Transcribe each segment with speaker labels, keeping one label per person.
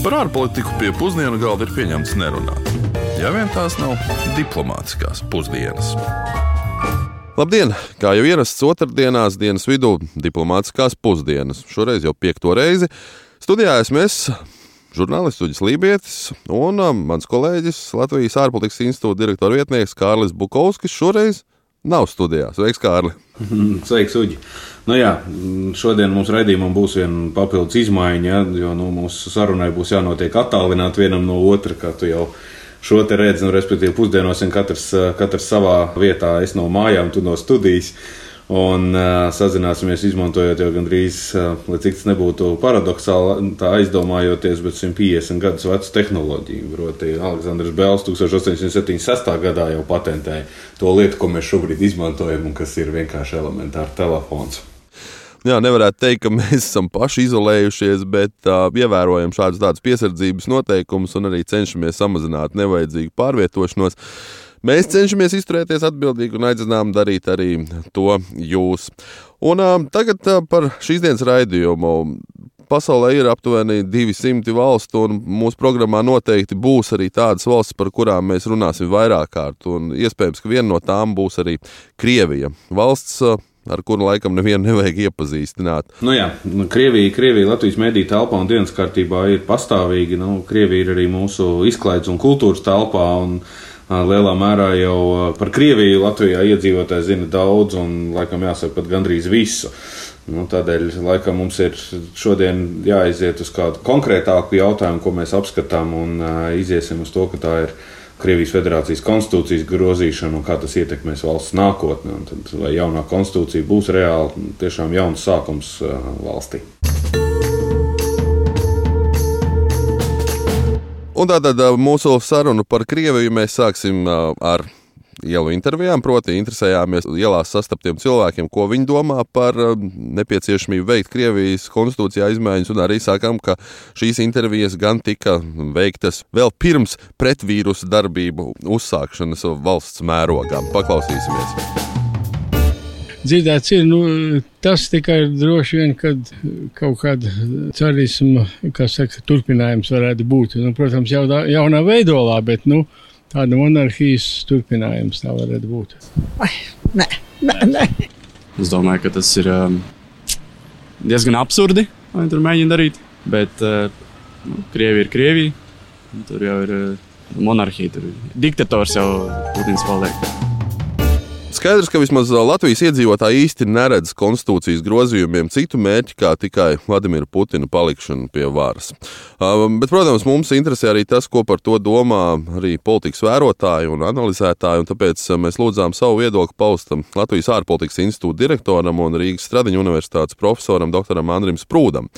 Speaker 1: Par ārpolitiku pie pusdienu galda ir pieņemts nerunāt. Ja vien tās nav diplomātiskās pusdienas.
Speaker 2: Labdien! Kā jau ierasts otrdienās dienas vidū, diplomātiskās pusdienas. Šoreiz jau piekto reizi. Studijā esmu es, žurnālists Uģis Lībietis un um, mans kolēģis Latvijas ārpolitikas institūta direktora vietnieks Kārlis Bukovskis šoreiz nav studijā. Sveiks, Kārli!
Speaker 3: Sveiks, Uģi! Nu jā, šodien mums raidījumam būs viena papildus izmaiņa, ja, jo nu, mūsu sarunai būs jānotiek attālināt vienam no otra, kā tu jau šo te redzi, nu, respektīvi pusdienos, un katrs, katrs savā vietā, es no mājām, tu no studijas. Un uh, sazināsimies, izmantojot jau gandrīz, uh, lai cik tas nebūtu paradoxāli, tā aizdomājoties, bet 150 gadus vecu tehnoloģiju. Proti, Aleksandrs Bēls 1876. gadā jau patentēja to lietu, ko mēs šobrīd izmantojam, un kas ir vienkārši elementārs telefons.
Speaker 2: Jā, nevarētu teikt, ka mēs esam paši izolējušies, bet uh, ievērojam šādus piesardzības noteikumus un arī cenšamies samazināt nevajadzīgu pārvietošanos. Mēs cenšamies izturēties atbildīgi un aicinām darīt arī to jūs. Un uh, tagad uh, par šīs dienas raidījumu. Pasaulē ir aptuveni 200 valstu, un mūsu programmā noteikti būs arī tādas valstis, par kurām mēs runāsim vairāk kārt. Iespējams, ka viena no tām būs arī Krievija. Valsts, uh, ar kuru laikam nevienu nevajag iepazīstināt.
Speaker 3: Nu jā, nu, Krievija, Krievija Latvijas mediju telpā un dienas kārtībā ir pastāvīgi. Nu, Krievija ir arī mūsu izklaides un kultūras telpā. Un, Lielā mērā jau par Krieviju Latvijā iedzīvotāji zina daudz, un laikam jāsaka pat gandrīz visu. Nu, tādēļ laikam mums ir šodien jāiziet uz kādu konkrētāku jautājumu, ko mēs apskatām, un uh, iziesim uz to, ka tā ir Krievijas federācijas konstitūcijas grozīšana un kā tas ietekmēs valsts nākotni. Tad, vai jaunā konstitūcija būs reāli tiešām jauns sākums uh, valstī.
Speaker 2: Un tātad mūsu sarunu par Krieviju mēs sāksim ar ielu intervijām, proti, interesējāmies ielās sastaptiem cilvēkiem, ko viņi domā par nepieciešamību veikt Krievijas konstitūcijā izmaiņas, un arī sākām, ka šīs intervijas gan tika veiktas vēl pirms pretvīrusu darbību uzsākšanas valsts mērogā. Paklausīsimies!
Speaker 4: Dzirdēts ir. Nu, tas tikai droši vien, kad kaut kāda carisma, kas saka, turpinājums varētu būt. Nu, protams, jau tā, jaunā veidolā, bet nu, tāda monarhijas turpinājums tā varētu būt.
Speaker 5: Ai, nē, nē, nē.
Speaker 6: Es domāju, ka tas ir um, diezgan absurdi, lai tur mēģina darīt. Bet uh, nu, Krievija ir Krievija. Tur jau ir uh, monarhija, tur ir diktators jau Putins paliek.
Speaker 2: Skaidrs, ka vismaz Latvijas iedzīvotāji īsti neredz konstitūcijas grozījumiem citu mērķi kā tikai Vladimira Putina palikšanu pie varas. Bet, protams, mums interesē arī tas, ko par to domā arī politikas vērotāji un analizētāji, un tāpēc mēs lūdzām savu viedokli paust Latvijas ārpolitikas institūta direktoram un Rīgas Stradiņu universitātes profesoram dr. Andrim Sprūdam.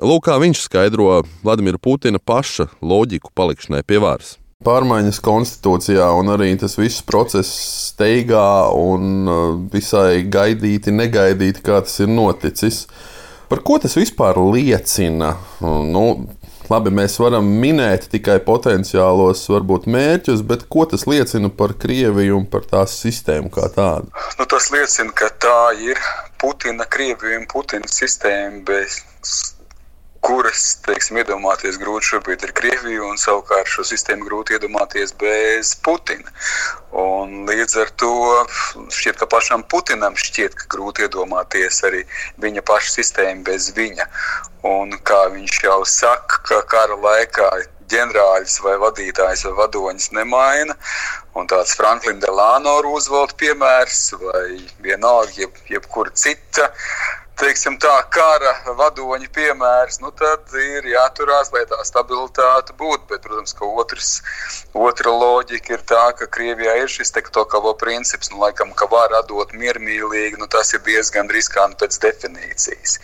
Speaker 2: Lūk, kā viņš skaidro Vladimira Putina paša loģiku palikšanai pie varas
Speaker 7: pārmaiņas konstitūcijā, un arī tas viss process steigā un uh, visai gaidīti, negaidīti, kā tas ir noticis. Par ko tas vispār liecina? Nu, labi, mēs varam minēt tikai potenciālos, varbūt, mērķus, bet ko tas liecina par Krieviju un par tās sistēmu kā tādu?
Speaker 8: Nu, tas liecina, ka tā ir Putina, Krievija un Putina sistēma bez kuras, teiksim, iedomāties grūti šobrīd ir Krievija, un savukārt šo sistēmu grūti iedomāties bez Putina. Un līdz ar to šķiet, ka pašam Putinam šķiet, ka grūti iedomāties arī viņa paša sistēmu bez viņa. Un kā viņš jau saka, ka kara laikā ģenerāļus vai vadītājus vai vadoņus nemaina. Un tāds Franklina Delano Roosevelt piemērs vai vienalga jeb, jebkura cita teiksim, tā kara vadoņa piemērs, nu, tad ir jāturās, lai tā stabilitāte būtu. Bet, protams, ka otrs, otra loģika ir tā, ka Krievijā ir šis tektokavo princips, nu, laikam, ka var atdot miermīlīgi, nu, tas ir diezgan riskanti pēc definīcijas.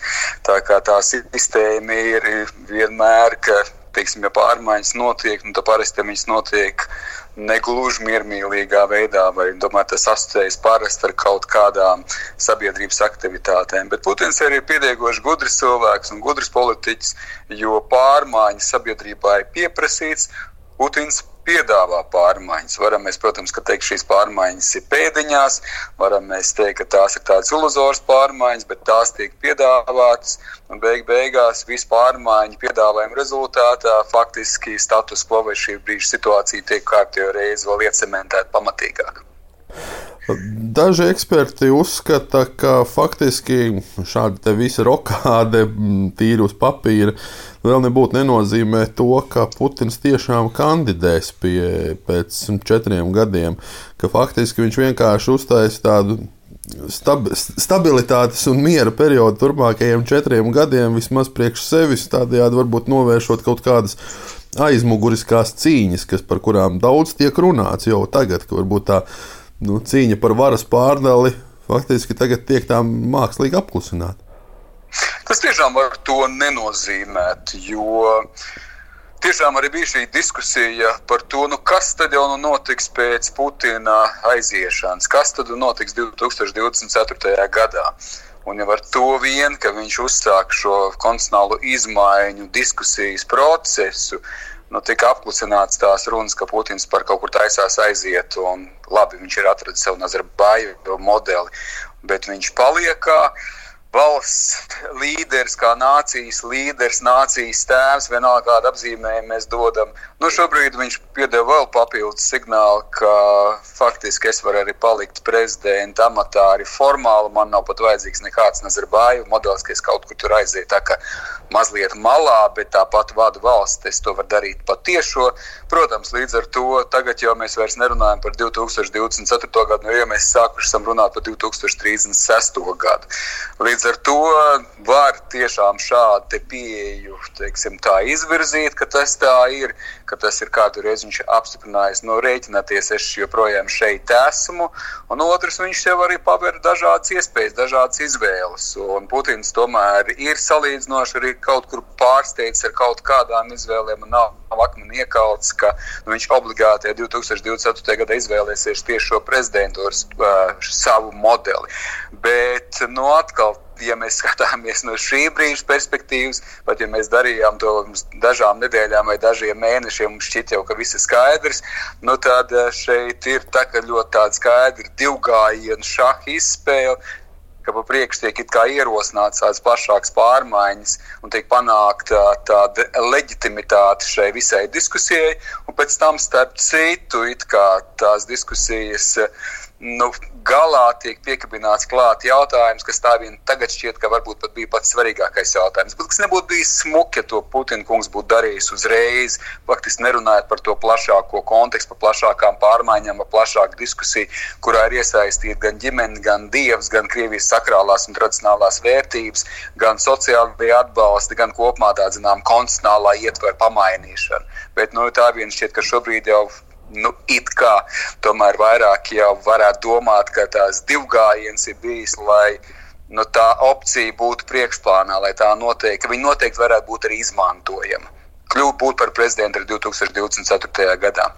Speaker 8: Tā kā tā sistēma ir vienmēr, ka, teiksim, ja pārmaiņas notiek, nu, tad parasti viņas notiek negluži miermīlīgā veidā, vai domāju, tas asociējas parasti ar kaut kādām sabiedrības aktivitātēm. Bet Putins arī ir pietiekoši gudrs cilvēks un gudrs politiķis, jo pārmaiņas sabiedrībā ir pieprasīts. Putins piedāvā pārmaiņas. Varam mēs, protams, teikt, šīs pārmaiņas ir pēdiņās, varam mēs teikt, ka tās ir tādas iluzoras pārmaiņas, bet tās tiek piedāvātas. Un beig beigās visu pārmaiņu piedāvājumu rezultātā faktiski status quo vai šī brīža situācija tiek kārtējo reizi vēl iecementēta pamatīgāk.
Speaker 7: Daži eksperti uzskata, ka faktiski šāda visa rokāde, tīri uz papīra, vēl nebūtu nenozīmē to, ka Putins tiešām kandidēs pie, pēc četriem gadiem, ka faktiski viņš vienkārši uztaisīs tādu stab, stabilitātes un miera periodu turpmākajiem četriem gadiem, vismaz priekš sevis, tādējādi varbūt novēršot kaut kādas aizmuguriskās cīņas, kas par kurām daudz tiek runāts jau tagad, ka varbūt tā nu, cīņa par varas pārdali faktiski tagad tiek tā mākslīgi apklusināta.
Speaker 8: Tas tiešām var to nenozīmēt, jo tiešām arī bija šī diskusija par to, nu, kas tad jau nu notiks pēc Putina aiziešanas, kas tad notiks 2024. gadā. Un jau ar to vien, ka viņš uzsāk šo konstitucionālo izmaiņu diskusijas procesu, nu, tika apklusināts tās runas, ka Putins par kaut kur taisās aiziet. Un, labi, viņš ir atradzis savu Nazarbāju modeli, bet viņš paliek valsts līderis, kā nācijas līderis, nācijas tēvs, vienalga kādu apzīmējumu mēs dodam. Nu, šobrīd viņš piedeva vēl papildus signālu, ka faktiski es varu arī palikt prezidenta amatā arī formāli. Man nav pat vajadzīgs nekāds Nazarbāju modelis, ka es kaut kur tur aizietu tā kā mazliet malā, bet tāpat vadu valsts. Es to varu darīt patiešo. Protams, līdz ar to tagad jau mēs vairs nerunājam par 2024. gadu, jo jau mēs sākuši runāt par 2036. gadu. Līdz Līdz ar to var tiešām šādu pieeju teiksim, izvirzīt, ka tas tā ir, ka tas ir kādu reizi viņš apstiprinājis, no rēķināties, es joprojām šeit esmu. Un otrs, viņš jau arī paver dažādas iespējas, dažādas izvēles. Un Putins tomēr ir salīdzinoši arī kaut kur pārsteigts ar kaut kādām izvēlēm. Nav akmeni iekalts, ka nu, viņš obligāti 2024. gadā izvēlēsies tieši šo prezidentūras uh, savu modeli. Bet nu, atkal ja mēs skatāmies no šī brīža perspektīvas, pat ja mēs darījām to dažām nedēļām vai dažiem mēnešiem, mums šķiet jau, ka viss ir skaidrs, nu tad eh, šeit ir tā, ļoti tāda skaidra divgājienu šaha izspēle, ka pa priekšu tiek ierosināts tādas plašākas pārmaiņas un tiek panākta tāda leģitimitāte šai visai diskusijai, un pēc tam, starp citu, tās diskusijas nu, galā tiek piekabināts klāt jautājums, kas tā vien tagad šķiet, ka varbūt pat bija pats svarīgākais jautājums. Bet kas nebūtu bijis smuki, ja to Putina kungs būtu darījis uzreiz, faktiski nerunājot par to plašāko kontekstu, par plašākām pārmaiņām, par plašāku diskusiju, kurā ir iesaistīta gan ģimene, gan dievs, gan Krievijas sakrālās un tradicionālās vērtības, gan sociālajie atbalsti, gan kopumā tā zinām konstitucionālā ietvera pamainīšana. Bet nu, tā vien šķiet, ka šobrīd jau nu, it kā tomēr vairāk jau varētu domāt, ka tās divgājiens ir bijis, lai nu, tā opcija būtu priekšplānā, lai tā noteikti, ka viņi noteikti varētu būt arī izmantojama. Kļūt būt par prezidentu arī 2024. gadā.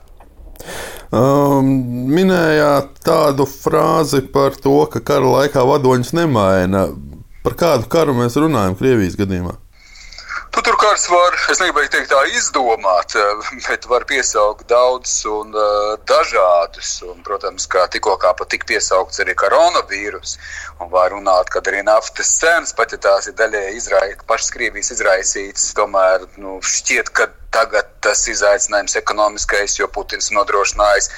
Speaker 7: Um, minējāt tādu frāzi par to, ka kara laikā vadoņus nemaina. Par kādu karu mēs runājam Krievijas gadījumā?
Speaker 8: Nu, tur kāds var, es negribēju teikt, tā izdomāt, eh, bet var piesaukt daudzus un uh, dažādus. Un, protams, kā tikko kā pat tika piesaukts arī koronavīrus, un var runāt, ka arī naftas cenas, pat ja tās ir daļai izraisītas, pašas Krievijas izraisītas, tomēr nu, šķiet, ka tagad tas izaicinājums ekonomiskais, jo Putins nodrošinājis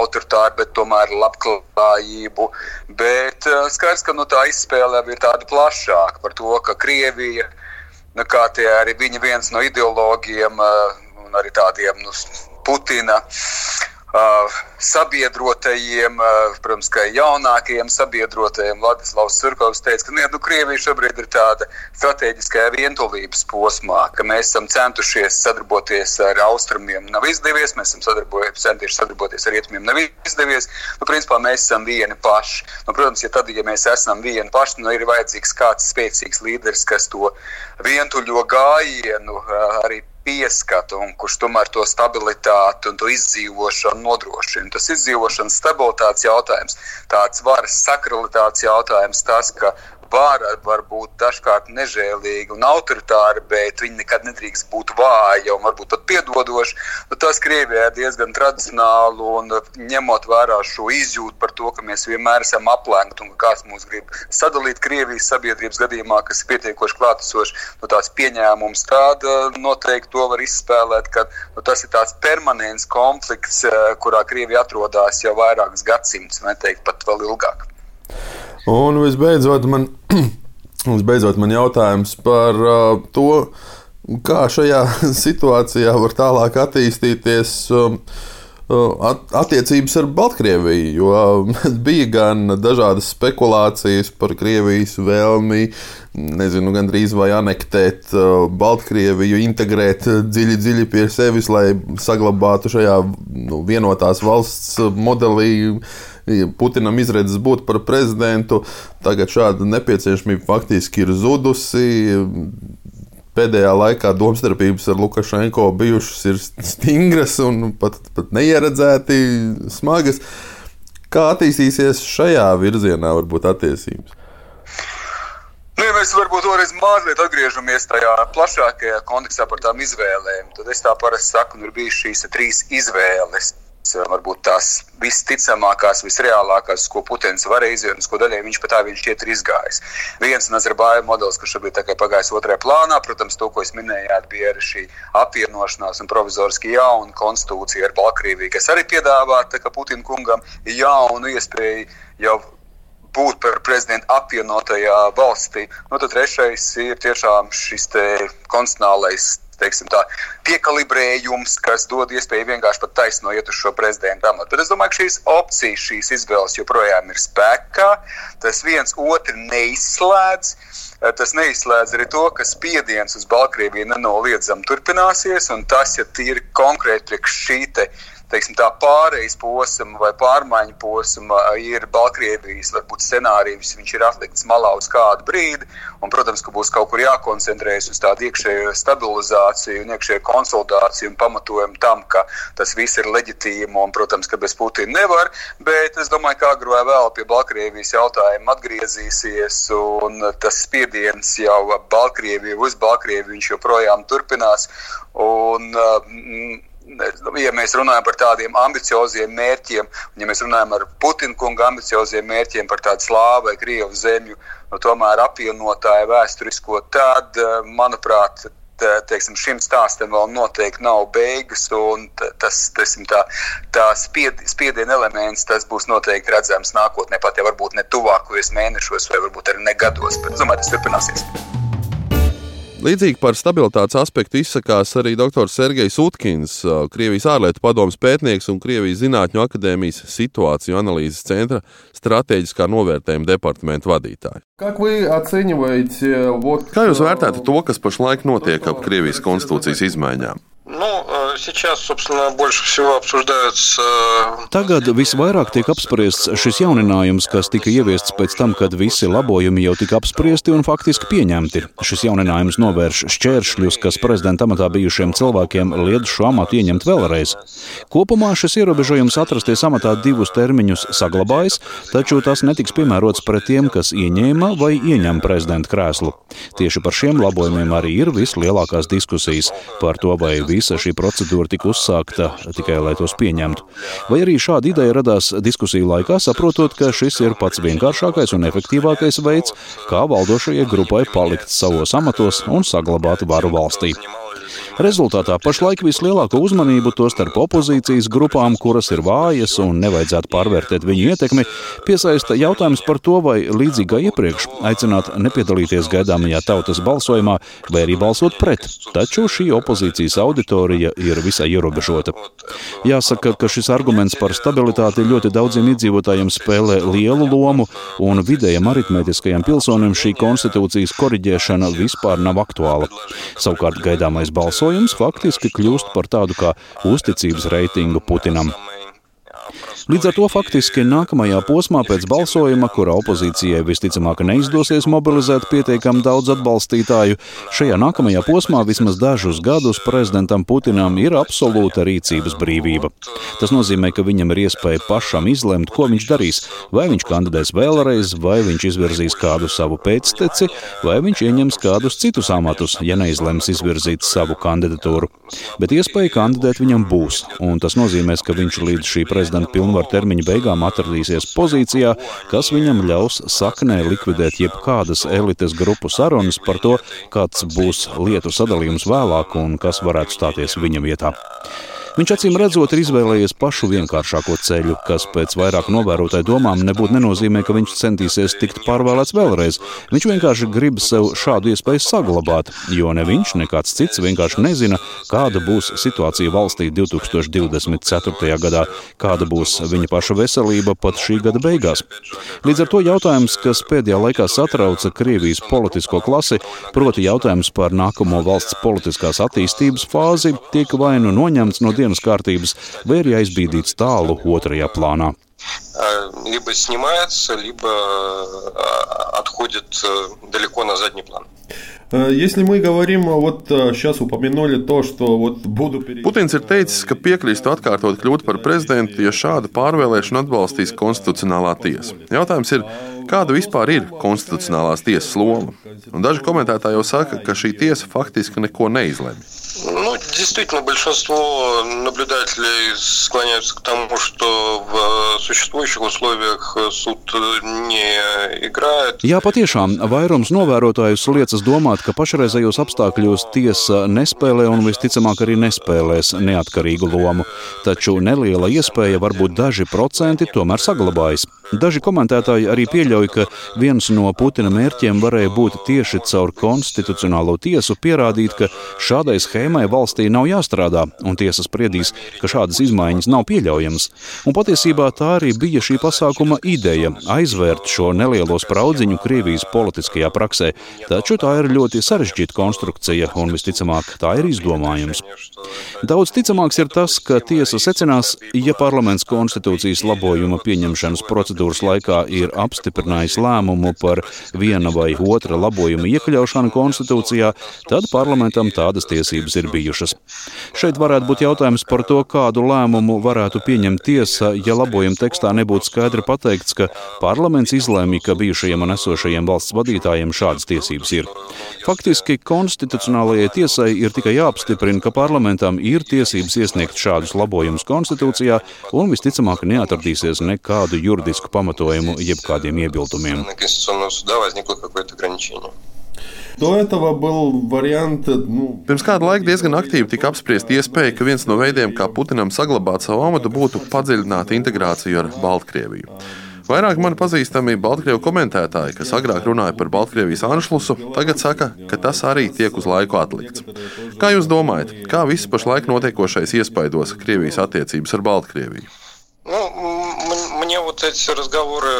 Speaker 8: autoritāru, bet tomēr labklājību. Bet uh, skaidrs, ka nu, tā izspēle ir tāda plašāka par to, ka Krievija nu, kā tie arī viņa viens no ideologiem un arī tādiem nu, Putina uh, sabiedrotajiem, uh, protams, kā jaunākajiem sabiedrotajiem. Vladislavs Surkovs teica, ka nu, Krievija šobrīd ir tāda strateģiskajā vientulības posmā, ka mēs esam centušies sadarboties ar austrumiem, nav izdevies, mēs esam centušies sadarboties ar rietumiem, nav izdevies. Nu, principā mēs esam vieni paši. Nu, protams, ja tad, ja mēs esam vieni paši, nu, ir vajadzīgs kāds spēcīgs līderis, kas to vientuļo gājienu arī pieskatu un kurš tomēr to stabilitāti un to izdzīvošanu nodrošina. Tas izdzīvošanas stabilitātes jautājums, tāds varas sakralitātes jautājums, tas, ka var būt dažkārt nežēlīga un autoritāra, bet viņi nekad nedrīkst būt vāja un varbūt pat piedodoša. Nu, tas Krievijā ir diezgan tradicionāli un ņemot vērā šo izjūtu par to, ka mēs vienmēr esam aplēgti un ka kāds mūs grib sadalīt Krievijas sabiedrības gadījumā, kas ir pietiekoši klātesošs, nu, tās pieņēmums tāda noteikti to var izspēlēt, ka nu, tas ir tāds permanents konflikts, eh, kurā Krievija atrodas jau vairākus gadsimtus, vai teikt pat vēl ilgāk.
Speaker 7: Un visbeidzot, man, visbeidzot, man jautājums par uh, to, kā šajā situācijā var tālāk attīstīties. Um, uh, attiecības ar Baltkrieviju, jo bija gan dažādas spekulācijas par Krievijas vēlmi, nezinu, gandrīz vai anektēt uh, Baltkrieviju, integrēt dziļi, dziļi pie sevis, lai saglabātu šajā nu, vienotās valsts modelī Putinam izredzes būt par prezidentu. Tagad šāda nepieciešamība faktiski ir zudusi. Pēdējā laikā domstarpības ar Lukašenko bijušas ir stingras un pat, pat neieredzēti smagas. Kā attīstīsies šajā virzienā, varbūt attiecības?
Speaker 8: Nu, ja mēs varbūt vēlreiz mazliet atgriežamies tajā plašākajā kontekstā par tām izvēlēm, tad es tā parasti saku, ir bijušas šīs trīs izvēles varbūt tās visticamākās, visreālākās, ko Putins varēja izdarīt, ko daļai viņš pat tā viņš šķiet ir izgājis. Viens Nazarbāja modelis, kas šobrīd tikai pagājis otrajā plānā, protams, to, ko es minēju, bija arī šī apvienošanās un provizoriski jauna konstitūcija ar Baltkrieviju, kas arī piedāvā Putina kungam jaunu iespēju jau būt par prezidentu apvienotajā valstī. Nu, tad trešais ir tiešām šis konstitucionālais tā, piekalibrējums, kas dod iespēju vienkārši pat taisno iet uz šo prezidenta amatu. Bet es domāju, ka šīs opcijas, šīs izvēles joprojām ir spēkā. Tas viens otru neizslēdz. Tas neizslēdz arī to, ka spiediens uz Baltkrieviju nenoliedzami turpināsies, un tas, ja tīri konkrēti priekš šī teiksim, tā pārejas posma vai pārmaiņu posma ir Baltkrievijas varbūt, scenārijs. Viņš ir atlikts malā uz kādu brīdi, un, protams, ka būs kaut kur jākoncentrējas uz tādu iekšējo stabilizāciju un iekšējo konsolidāciju un pamatojumu tam, ka tas viss ir leģitīmi un, protams, ka bez Putina nevar. Bet es domāju, ka agrāk vai vēl pie Baltkrievijas jautājuma atgriezīsies, un tas spiediens jau Baltkrieviju uz Baltkrieviju joprojām turpinās. Un, mm, ja mēs runājam par tādiem ambicioziem mērķiem, un ja mēs runājam par Putina kunga ambicioziem mērķiem, par tādu slāvu vai krievu zemju, nu, tomēr apvienotāju vēsturisko, tad, eh, manuprāt, teiksim, šim stāstam vēl noteikti nav beigas, un tas teiksim, tā, tā spied, spiediena elements būs noteikti redzams nākotnē, pat ja varbūt ne tuvākajos mēnešos, vai varbūt arī ne gados, bet es domāju, tas turpināsies.
Speaker 2: Līdzīgi par stabilitātes aspektu izsakās arī dr. Sergejs Utkins, Krievijas ārlietu padomus pētnieks un Krievijas Zinātņu akadēmijas situāciju analīzes centra stratēģiskā novērtējuma departamenta vadītāja. Kā jūs vērtētu to, kas pašlaik notiek ap Krievijas konstitūcijas izmaiņām?
Speaker 9: Nu,
Speaker 10: Tagad visvairāk tiek apspriests šis jauninājums, kas tika ieviests pēc tam, kad visi labojumi jau tika apspriesti un faktiski pieņemti. Šis jauninājums novērš šķēršļus, kas prezidenta amatā bijušiem cilvēkiem liedz šo amatu ieņemt vēlreiz. Kopumā šis ierobežojums atrasties amatā divus termiņus saglabājas, taču tas netiks piemērots pret tiem, kas ieņēma vai ieņem prezidenta krēslu. Tieši par šiem labojumiem arī ir vislielākās diskusijas par to, vai visa šī procesa procedūra tika uzsākta tikai lai tos pieņemtu. Vai arī šāda ideja radās diskusiju laikā, saprotot, ka šis ir pats vienkāršākais un efektīvākais veids, kā valdošajai grupai palikt savos amatos un saglabāt varu valstī. Rezultātā pašlaik vislielāko uzmanību to starp opozīcijas grupām, kuras ir vājas un nevajadzētu pārvērtēt viņu ietekmi, piesaista jautājums par to, vai līdzīgi kā iepriekš aicināt nepiedalīties gaidāmajā tautas balsojumā vai arī balsot pret. Taču šī opozīcijas auditorija ir visai ierobežota. Jāsaka, ka šis arguments par stabilitāti ļoti daudziem iedzīvotājiem spēlē lielu lomu, un vidējam aritmētiskajam pilsonim šī konstitūcijas koriģēšana vispār nav aktuāla. Savukārt gaidāmais balsojums faktiski kļūst par tādu kā uzticības reitingu Putinam. Līdz ar to faktiski nākamajā posmā pēc balsojuma, kura opozīcijai visticamāk neizdosies mobilizēt pietiekami daudz atbalstītāju, šajā nākamajā posmā vismaz dažus gadus prezidentam Putinam ir absolūta rīcības brīvība. Tas nozīmē, ka viņam ir iespēja pašam izlemt, ko viņš darīs. Vai viņš kandidēs vēlreiz, vai viņš izvirzīs kādu savu pēcteci, vai viņš ieņems kādus citus amatus, ja neizlems izvirzīt savu kandidatūru. Bet iespēja kandidēt viņam būs, un tas nozīmēs, ka viņš līdz šī prezidenta pilnvaru termiņa beigām atradīsies pozīcijā, kas viņam ļaus saknē likvidēt jebkādas elites grupu sarunas par to, kāds būs lietu sadalījums vēlāk un kas varētu stāties viņa vietā. Viņš acīm redzot ir izvēlējies pašu vienkāršāko ceļu, kas pēc vairāk novērotāju domām nebūtu nenozīmē, ka viņš centīsies tikt pārvēlēts vēlreiz. Viņš vienkārši grib sev šādu iespēju saglabāt, jo ne viņš, ne kāds cits vienkārši nezina, kāda būs situācija valstī 2024. gadā, kāda būs viņa paša veselība pat šī gada beigās. Līdz ar to jautājums, kas pēdējā laikā satrauca Krievijas politisko klasi, proti jautājums par nākamo valsts politiskās attīstības fāzi, tiek vai nu noņemts no dienas kārtības, vai arī aizbīdīts tālu otrajā plānā.
Speaker 9: Либо снимается, либо отходит далеко на задний план.
Speaker 7: Если мы говорим, вот сейчас упомянули то, что вот буду перейти...
Speaker 1: Putins ir teicis, ka piekrīstu atkārtot kļūt par prezidentu, ja šādu pārvēlēšanu atbalstīs konstitucionālā tiesa. Jautājums ir, kāda vispār ir konstitucionālās tiesas loma? Un daži komentētāji jau saka, ka šī tiesa faktiski neko neizlemj.
Speaker 9: Ну, действительно, большинство наблюдателей склоняются к тому, что в существующих условиях суд не играет.
Speaker 10: Jā, patiešām, vairums novērotājus liecas domāt, ka pašreizējos apstākļos tiesa nespēlē un visticamāk arī nespēlēs neatkarīgu lomu. Taču neliela iespēja, varbūt daži procenti, tomēr saglabājas. Daži komentētāji arī pieļauj, ka viens no Putina mērķiem varēja būt tieši caur konstitucionālo tiesu pierādīt, ka šādai schēmai valstī nav jāstrādā, un tiesa spriedīs, ka šādas izmaiņas nav pieļaujamas. Un patiesībā tā arī bija šī pasākuma ideja - aizvērt šo nelielo spraudziņu Krievijas politiskajā praksē, taču tā ir ļoti sarežģīta konstrukcija, un visticamāk tā ir izdomājums. Daudz ticamāks ir tas, ka tiesa secinās, ja parlaments konstitūcijas labojuma pieņemšanas procedūru procedūras laikā ir apstiprinājis lēmumu par viena vai otra labojuma iekļaušanu konstitūcijā, tad parlamentam tādas tiesības ir bijušas. Šeit varētu būt jautājums par to, kādu lēmumu varētu pieņemt tiesa, ja labojuma tekstā nebūtu skaidri pateikts, ka parlaments izlēma, ka bijušajiem un esošajiem valsts vadītājiem šādas tiesības ir. Faktiski konstitucionālajai tiesai ir tikai jāapstiprina, ka parlamentam ir tiesības iesniegt šādus labojumus konstitūcijā un visticamāk neatradīsies nekādu juridisku pamatojumu jebkādiem iebildumiem.
Speaker 7: Do этого был вариант, ну...
Speaker 1: Pirms kāda laika diezgan aktīvi tika apspriesta iespēja, ka viens no veidiem, kā Putinam saglabāt savu amatu, būtu padziļināta integrācija ar Baltkrieviju. Vairāk man pazīstami Baltkrievu komentētāji, kas agrāk runāja par Baltkrievijas anšlusu, tagad saka, ka tas arī tiek uz laiku atlikts. Kā jūs domājat, kā viss pašlaik notiekošais iespaidos Krievijas attiecības ar Baltkrieviju?
Speaker 9: Ну, мне вот эти разговоры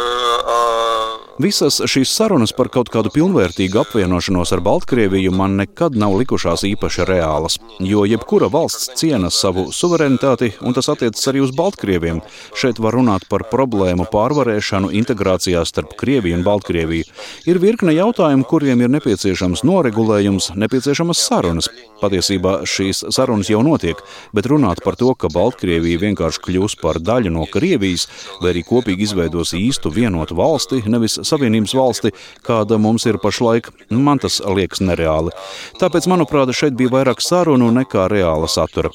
Speaker 9: о
Speaker 10: Visas šīs sarunas par kaut kādu pilnvērtīgu apvienošanos ar Baltkrieviju man nekad nav likušās īpaši reālas, jo jebkura valsts ciena savu suverenitāti, un tas attiecas arī uz Baltkrieviem. Šeit var runāt par problēmu pārvarēšanu integrācijā starp Krieviju un Baltkrieviju. Ir virkne jautājumu, kuriem ir nepieciešams noregulējums, nepieciešamas sarunas. Patiesībā šīs sarunas jau notiek, bet runāt par to, ka Baltkrievija vienkārši kļūs par daļu no Krievijas, vai arī kopīgi izveidos īstu vienotu valsti, nevis Savienības valsti, kāda mums ir pašlaik, man tas liekas nereāli. Tāpēc, manuprāt, šeit bija vairāk sarunu nekā reāla satura.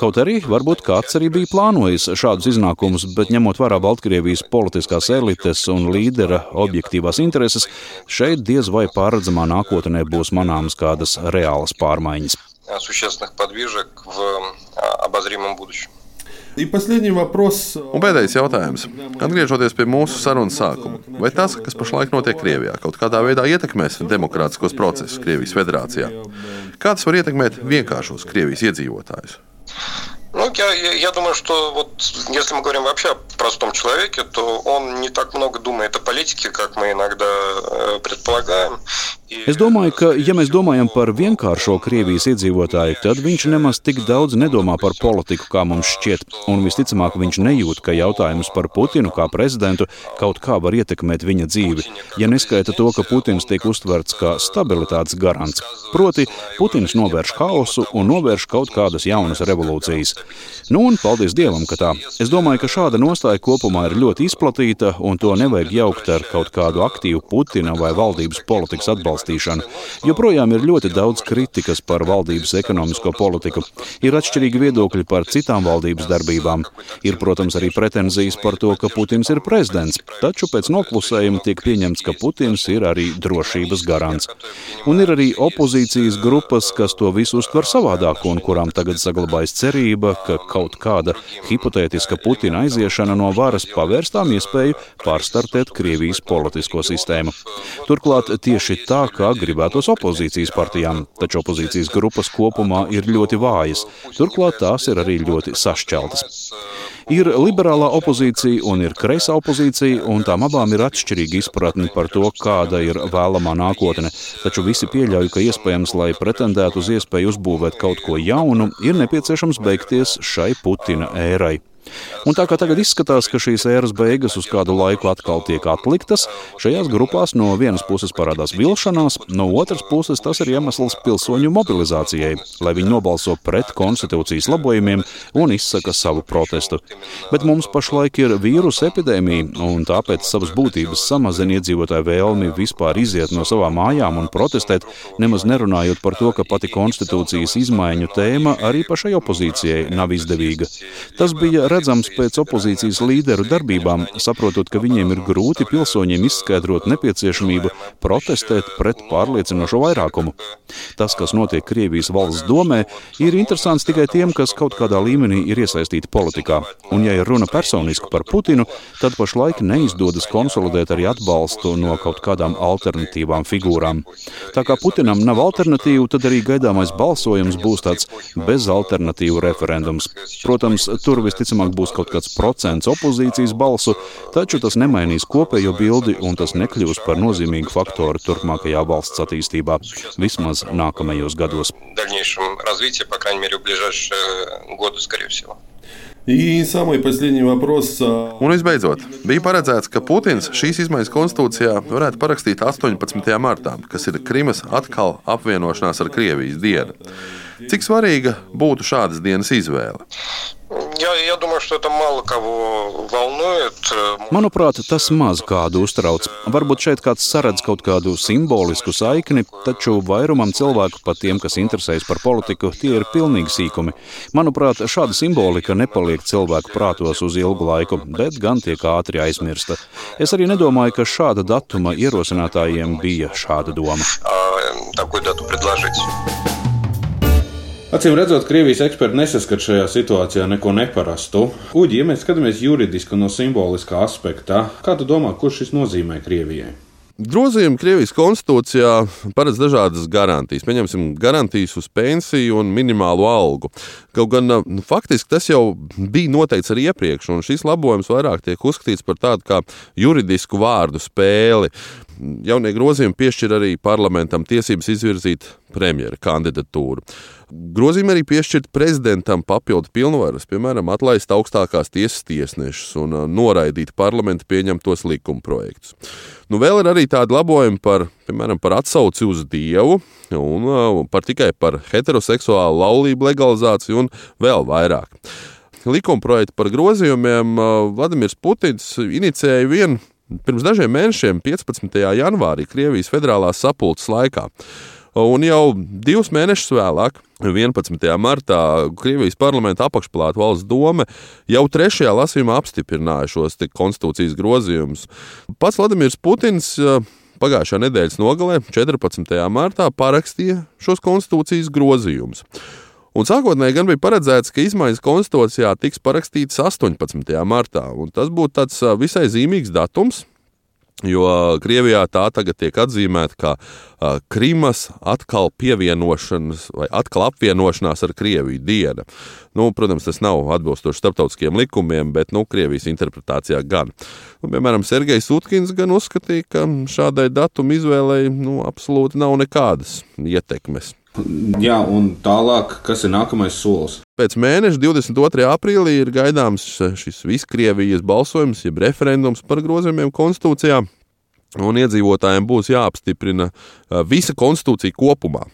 Speaker 10: Kaut arī varbūt kāds arī bija plānojis šādus iznākumus, bet ņemot vērā Baltkrievijas politiskās elites un līdera objektīvās intereses, šeit diez vai pārredzamā nākotnē būs manāmas kādas reālas pārmaiņas.
Speaker 9: существенных подвижек в обозримом будущем.
Speaker 1: Un pēdējais jautājums. Atgriežoties pie mūsu sarunas sākuma, vai tas, kas pašlaik notiek Krievijā, kaut kādā veidā ietekmēs demokrātiskos procesus Krievijas federācijā? Kā tas var ietekmēt vienkāršos Krievijas iedzīvotājus?
Speaker 9: Ну, я, я, я думаю, что вот если мы говорим вообще о простом человеке, то он не так много думает о политике, как мы иногда э, предполагаем.
Speaker 10: Es domāju, ka, ja mēs domājam par vienkāršo Krievijas iedzīvotāju, tad viņš nemaz tik daudz nedomā par politiku, kā mums šķiet. Un visticamāk, viņš nejūt, ka jautājums par Putinu kā prezidentu kaut kā var ietekmēt viņa dzīvi. Ja neskaita to, ka Putins tiek uztverts kā stabilitātes garants. Proti, Putins novērš haosu un novērš kaut kādas jaunas revolūcijas. Nu, un paldies Dievam, ka tā. Es domāju, ka šāda nostāja kopumā ir ļoti izplatīta, un to nevajag jaukt ar kaut kādu aktīvu Putina vai valdības politikas atbalstu atbalstīšanu. Joprojām ir ļoti daudz kritikas par valdības ekonomisko politiku. Ir atšķirīgi viedokļi par citām valdības darbībām. Ir, protams, arī pretenzijas par to, ka Putins ir prezidents, taču pēc noklusējuma tiek pieņemts, ka Putins ir arī drošības garants. Un ir arī opozīcijas grupas, kas to visu uztver savādāk un kurām tagad saglabājas cerība, ka kaut kāda hipotētiska Putina aiziešana no varas pavērstām iespēju pārstartēt Krievijas politisko sistēmu. Turklāt tieši tā, kā gribētos opozīcijas partijām, taču opozīcijas grupas kopumā ir ļoti vājas, turklāt tās ir arī ļoti sašķeltas. Ir liberālā opozīcija un ir kreisā opozīcija, un tām abām ir atšķirīga izpratne par to, kāda ir vēlamā nākotne. Taču visi pieļauj, ka iespējams, lai pretendētu uz iespēju uzbūvēt kaut ko jaunu, ir nepieciešams beigties šai Putina ērai. Un tā kā tagad izskatās, ka šīs ēras beigas uz kādu laiku atkal tiek atliktas, šajās grupās no vienas puses parādās vilšanās, no otras puses tas ir iemesls pilsoņu mobilizācijai, lai viņi nobalso pret konstitūcijas labojumiem un izsaka savu protestu. Bet mums pašlaik ir vīrusu epidēmija, un tāpēc savas būtības samazina iedzīvotāju vēlmi vispār iziet no savām mājām un protestēt, nemaz nerunājot par to, ka pati konstitūcijas izmaiņu tēma arī pašai opozīcijai nav izdevīga. Tas bija redzams pēc opozīcijas līderu darbībām, saprotot, ka viņiem ir grūti pilsoņiem izskaidrot nepieciešamību protestēt pret pārliecinošo vairākumu. Tas, kas notiek Krievijas valsts domē, ir interesants tikai tiem, kas kaut kādā līmenī ir iesaistīti politikā. Un, ja ir runa personiski par Putinu, tad pašlaik neizdodas konsolidēt arī atbalstu no kaut kādām alternatīvām figūrām. Tā kā Putinam nav alternatīvu, tad arī gaidāmais balsojums būs tāds bezalternatīvu referendums. Protams, tur visticamāk visticamāk būs kaut kāds procents opozīcijas balsu, taču tas nemainīs kopējo bildi un tas nekļūs par nozīmīgu faktoru turpmākajā valsts attīstībā, vismaz nākamajos gados.
Speaker 1: Un visbeidzot, bija paredzēts, ka Putins šīs izmaiņas konstitūcijā varētu parakstīt 18. martā, kas ir Krimas atkal apvienošanās ar Krievijas dienu. Cik svarīga būtu šādas dienas izvēle?
Speaker 9: Я, я думаю, что это мало кого волнует.
Speaker 10: Manuprāt, tas maz kādu uztrauc. Varbūt šeit kāds saredz kaut kādu simbolisku saikni, taču vairumam cilvēku, pat tiem, kas interesējas par politiku, tie ir pilnīgi sīkumi. Manuprāt, šāda simbolika nepaliek cilvēku prātos uz ilgu laiku, bet gan tiek ātri aizmirsta. Es arī nedomāju, ka šāda datuma ierosinātājiem bija šāda doma.
Speaker 9: Такую дату предложить.
Speaker 3: Acīm redzot, Krievijas eksperti nesaskat šajā situācijā neko neparastu. Uģi, ja mēs skatāmies juridiski no simboliskā aspekta, kā tu domā, kurš šis nozīmē Krievijai?
Speaker 2: Grozījumi Krievijas konstitūcijā paredz dažādas garantijas. Pieņemsim, garantijas uz pensiju un minimālu algu. Kaut gan nu, faktiski tas jau bija noteikts arī iepriekš, un šis labojums vairāk tiek uzskatīts par tādu kā juridisku vārdu spēli. Jaunie grozījumi piešķir arī parlamentam tiesības izvirzīt premjera kandidatūru. Grozījumi arī piešķirt prezidentam papildu pilnvaras, piemēram, atlaist augstākās tiesas tiesnešus un noraidīt parlamenta pieņemtos likumprojektus. Nu, vēl ir arī tādi labojumi par, piemēram, par atsauci uz dievu un par tikai par heteroseksuālu laulību legalizāciju un vēl vairāk. Likumprojektu par grozījumiem Vladimirs Putins inicēja vienu pirms dažiem mēnešiem, 15. janvārī, Krievijas federālās sapulces laikā. Un jau divus mēnešus vēlāk, 11. martā, Krievijas parlamenta apakšplāta valsts doma jau trešajā lasījumā apstiprināja šos konstitūcijas grozījumus. Pats Vladimirs Putins pagājušā nedēļas nogalē, 14. martā, parakstīja šos konstitūcijas grozījumus. Un sākotnēji gan bija paredzēts, ka izmaiņas konstitūcijā tiks parakstītas 18. martā, un tas būtu tāds visai zīmīgs datums, Jo Krievijā tā tagad tiek atzīmēta kā uh, Krimas atkal pievienošanas vai atkal apvienošanās ar Krieviju diena. Nu, protams, tas nav atbilstoši starptautiskiem likumiem, bet nu, Krievijas interpretācijā gan. Nu, piemēram, Sergejs Utkins gan uzskatīja, ka šādai datuma izvēlei nu, absolūti nav nekādas ietekmes.
Speaker 3: Jā, un tālāk, kas ir nākamais solis?
Speaker 2: Pēc mēneša, 22. aprīlī, ir gaidāms šis Viskrievijas balsojums, jeb referendums par grozījumiem konstitūcijā. Un iedzīvotājiem būs jāapstiprina visa konstitūcija kopumā.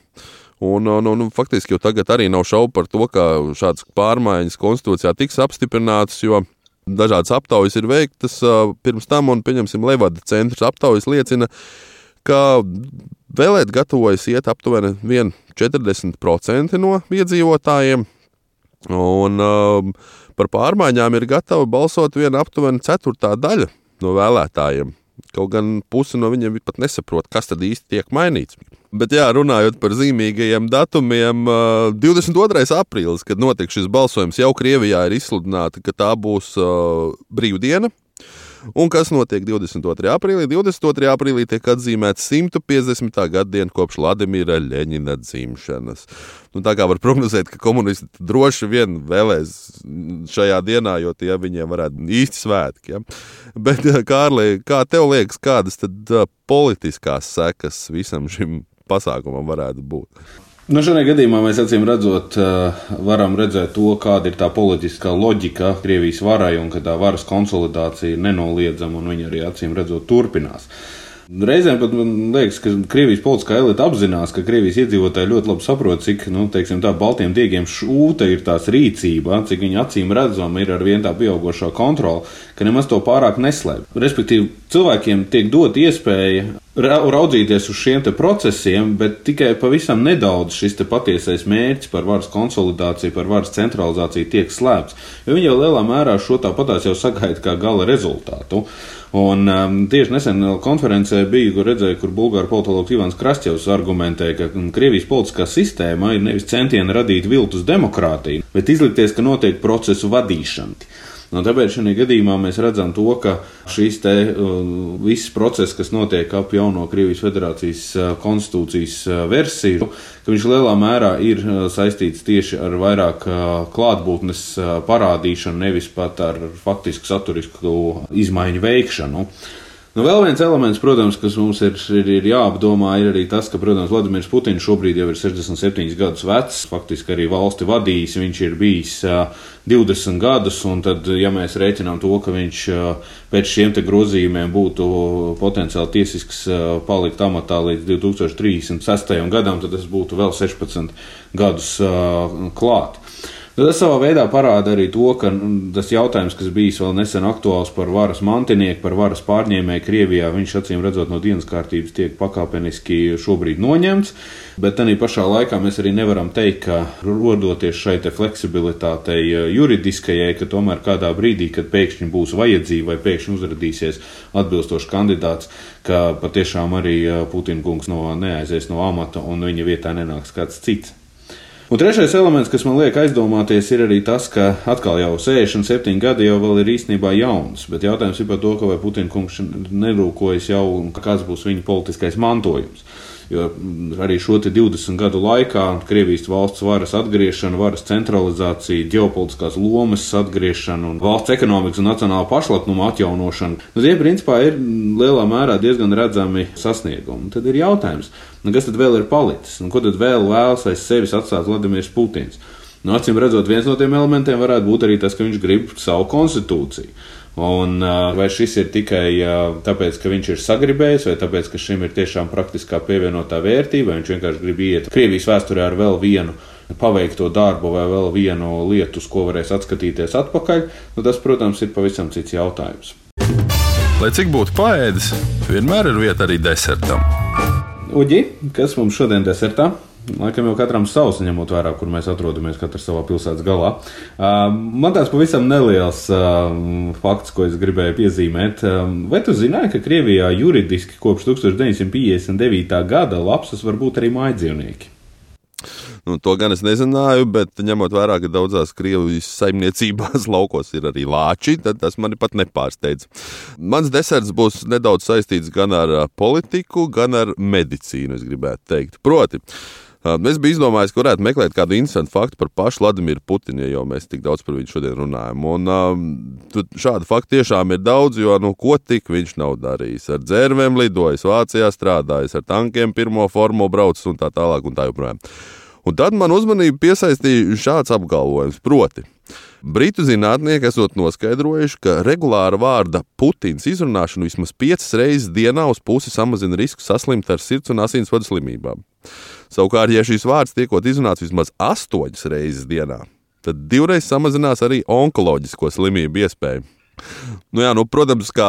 Speaker 2: Un, un, un faktiski jau tagad arī nav šaubu par to, ka šādas pārmaiņas konstitūcijā tiks apstiprinātas, jo dažādas aptaujas ir veiktas pirms tam, un, pieņemsim, Levada centra aptaujas liecina, ka vēlēt gatavojas iet aptuveni 40% no iedzīvotājiem. Un um, par pārmaiņām ir gatava balsot viena aptuveni ceturtā daļa no vēlētājiem. Kaut gan pusi no viņiem pat nesaprot, kas tad īsti tiek mainīts. Bet, jā, runājot par zīmīgajiem datumiem, 22. aprīlis, kad notiks šis balsojums, jau Krievijā ir izsludināta, ka tā būs uh, brīvdiena. Un kas notiek 22. aprīlī? 22. aprīlī tiek atzīmēta 150. gada diena kopš Vladimira Leņķina dzimšanas. Nu, tā kā var prognozēt, ka komunisti droši vien vēlēs šajā dienā, jo tie viņiem varētu būt īsti svētki. Ja? Bet, Kārli, kā tev liekas, kādas tad politiskās sekas visam šim pasākumam varētu būt?
Speaker 3: Nu, šajā gadījumā mēs acīm redzot, varam redzēt to, kāda ir tā politiskā loģika Krievijas varai un ka tā varas konsolidācija ir nenoliedzama un viņa arī acīm redzot turpinās. Reizēm pat man liekas, ka Krievijas politiskā elite apzinās, ka Krievijas iedzīvotāji ļoti labi saprot, cik nu, teiksim, tā baltiem diegiem šūta ir tās rīcība, cik viņa acīm redzama ir ar vien tā pieaugušā kontrola, ka nemaz to pārāk neslēp. Respektīvi, cilvēkiem tiek dot iespēja raudzīties uz šiem procesiem, bet tikai pavisam nedaudz šis patiesais mērķis par varas konsolidāciju, par varas centralizāciju tiek slēpts. Jo viņi jau lielā mērā šo tāpatās jau sagaida kā gala rezultātu. Un um, tieši nesen konferencē biju, kur redzēju, kur bulgāru politologs Ivans Krastjevs argumentē, ka Krievijas politiskā sistēma ir nevis centieni radīt viltus demokrātiju, bet izlikties, ka notiek procesu vadīšana. Nu, tāpēc šajā gadījumā mēs redzam to, ka šīs te, uh, viss process, kas notiek ap jauno Krievijas federācijas uh, konstitūcijas uh, versiju, ka viņš lielā mērā ir saistīts tieši ar vairāk klātbūtnes parādīšanu, nevis pat ar faktisku saturisku izmaiņu veikšanu. Nu, vēl viens elements, protams, kas mums ir, ir, ir jāapdomā, ir arī tas, ka, protams, Vladimirs Putins šobrīd jau ir 67 gadus vecs, faktiski arī valsti vadījis, viņš ir bijis uh, 20 gadus, un tad, ja mēs rēķinām to, ka viņš uh, pēc šiem te grozījumiem būtu potenciāli tiesisks uh, palikt amatā līdz 2036. gadam, tad tas būtu vēl 16 gadus klāt. Tas savā veidā parāda arī to, ka nu, tas jautājums, kas bijis vēl nesen aktuāls par varas mantinieku, par varas pārņēmēju Krievijā, viņš acīm redzot no dienas kārtības tiek pakāpeniski šobrīd noņemts. Bet arī pašā laikā mēs arī nevaram teikt, ka rodoties šai fleksibilitātei eh, juridiskajai, ka tomēr kādā brīdī, kad pēkšņi būs vajadzība vai pēkšņi uzrādīsies atbilstošs kandidāts, ka patiešām arī eh, Putina kungs no, neaizies no amata un viņa vietā nenāks kāds cits. Un trešais elements, kas man liek aizdomāties, ir arī tas, ka atkal jau 67 gadi jau ir īstenībā jauns, bet jautājums ir par to, vai Putina kungs nerūkojas jau un kāds būs viņa politiskais mantojums. Jo arī šo 20 gadu laikā Krievijas valsts varas atgriešana, varas centralizācija, ģeopolitiskās lomas atgriešana un valsts ekonomikas un nacionāla pašlapnuma atjaunošana, nu, tie principā ir lielā mērā diezgan redzami sasniegumi. Tad ir jautājums, nu, kas tad vēl ir palicis un ko tad vēl vēlas aiz sevis atstāt Vladimirs Putins? Nu, acīm redzot, viens no tiem elementiem varētu būt arī tas, ka viņš grib savu konstitūciju. Un, vai šis ir tikai tāpēc, ka viņš ir sagribējis, vai tāpēc, ka šim ir tiešām praktiskā pievienotā vērtība, vai viņš vienkārši grib iet Krievijas vēsturē ar vēl vienu paveikto darbu vai vēl vienu lietu, uz ko varēs atskatīties atpakaļ, nu, tas, protams, ir pavisam cits jautājums.
Speaker 7: Lai cik būtu paēdis, vienmēr ir vieta arī desertam.
Speaker 3: Uģi, kas mums šodien desertā? Laikam jau katram savs, ņemot vērā, kur mēs atrodamies, katrs savā pilsētas galā. Man tāds pavisam neliels fakts, ko es gribēju piezīmēt. Vai tu zināji, ka Krievijā juridiski kopš 1959. gada lapsas var būt arī mājdzīvnieki?
Speaker 2: Nu, to gan es nezināju, bet ņemot vērā, ka daudzās Krievijas saimniecībās laukos ir arī lāči, tad tas mani pat nepārsteidz. Mans deserts būs nedaudz saistīts gan ar politiku, gan ar medicīnu, es gribētu teikt. Proti, Es biju izdomājis, ka varētu meklēt kādu interesantu faktu par pašu Vladimiru Putinu, ja jau mēs tik daudz par viņu šodien runājam. Un, um, šādu faktu tiešām ir daudz, jo nu, ko tik viņš nav darījis. Ar dzērvēm lidojis, Vācijā strādājis, ar tankiem pirmo formu braucis un tā tālāk. Un tā joprojām. Un tad man uzmanību piesaistīja šāds apgalvojums, proti, Britu zinātnieki esot noskaidrojuši, ka regulāra vārda Putins izrunāšana vismaz piecas reizes dienā uz pusi samazina risku saslimt ar sirds un asinsvadu slimībām. Savukārt, ja šīs vārds tiekot izrunāts vismaz astoņas reizes dienā, tad divreiz samazinās arī onkoloģisko slimību iespēju. Nu, jā, nu, protams, ka.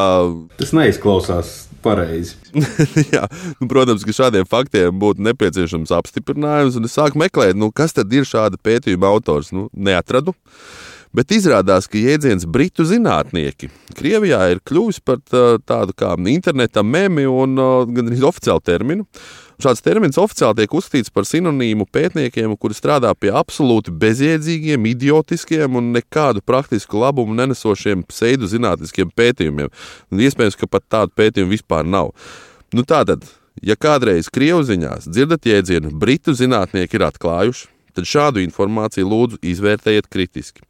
Speaker 3: Tas neizklausās pareizi.
Speaker 2: jā, nu, protams, ka šādiem faktiem būtu nepieciešams apstiprinājums, un es sāku meklēt, nu, kas tad ir šāda pētījuma autors. Nu, neatradu. Bet izrādās, ka jēdziens britu zinātnieki Krievijā ir kļuvis par tādu kā interneta memi un gan arī oficiālu terminu. Šāds termins oficiāli tiek uzskatīts par sinonīmu pētniekiem, kuri strādā pie absolūti bezjēdzīgiem, idiotiskiem un nekādu praktisku labumu nenesošiem pseidozinātniskiem pētījumiem. Un iespējams, ka pat tādu pētījumu vispār nav. Nu, tātad, ja kādreiz Krievziņās dzirdat jēdzienu, britu zinātnieki ir atklājuši, tad šādu informāciju lūdzu izvērtējiet kritiski.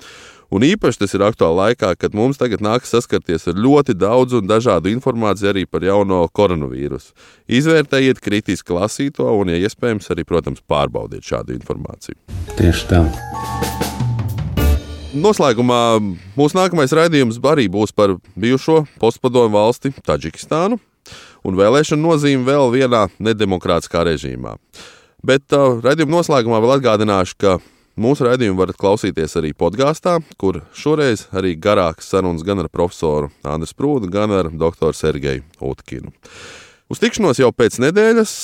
Speaker 2: Un īpaši tas ir aktuāli laikā, kad mums tagad nākas saskarties ar ļoti daudz un dažādu informāciju arī par jauno koronavīrusu. Izvērtējiet kritiski lasīto un, ja iespējams, arī, protams, pārbaudiet šādu informāciju.
Speaker 3: Tieši tā.
Speaker 2: Noslēgumā mūsu nākamais raidījums arī būs par bijušo postpadomu valsti Taģikistānu un vēlēšanu nozīmi vēl vienā nedemokrātiskā režīmā. Bet uh, raidījuma noslēgumā vēl atgādināšu, ka Mūsu raidījumu varat klausīties arī podkāstā, kur šoreiz arī garāks sarunas gan ar profesoru Andru Sprūdu, gan ar doktoru Sergeju Utkinu. Uz tikšanos jau pēc nedēļas,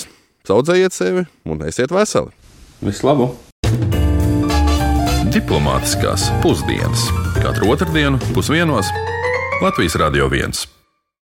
Speaker 2: audzējiet sevi un esiet veseli!
Speaker 3: Vislabāk!
Speaker 1: Diplomātiskās pusdienas katru otrdienu pusdienos Latvijas Radio 1.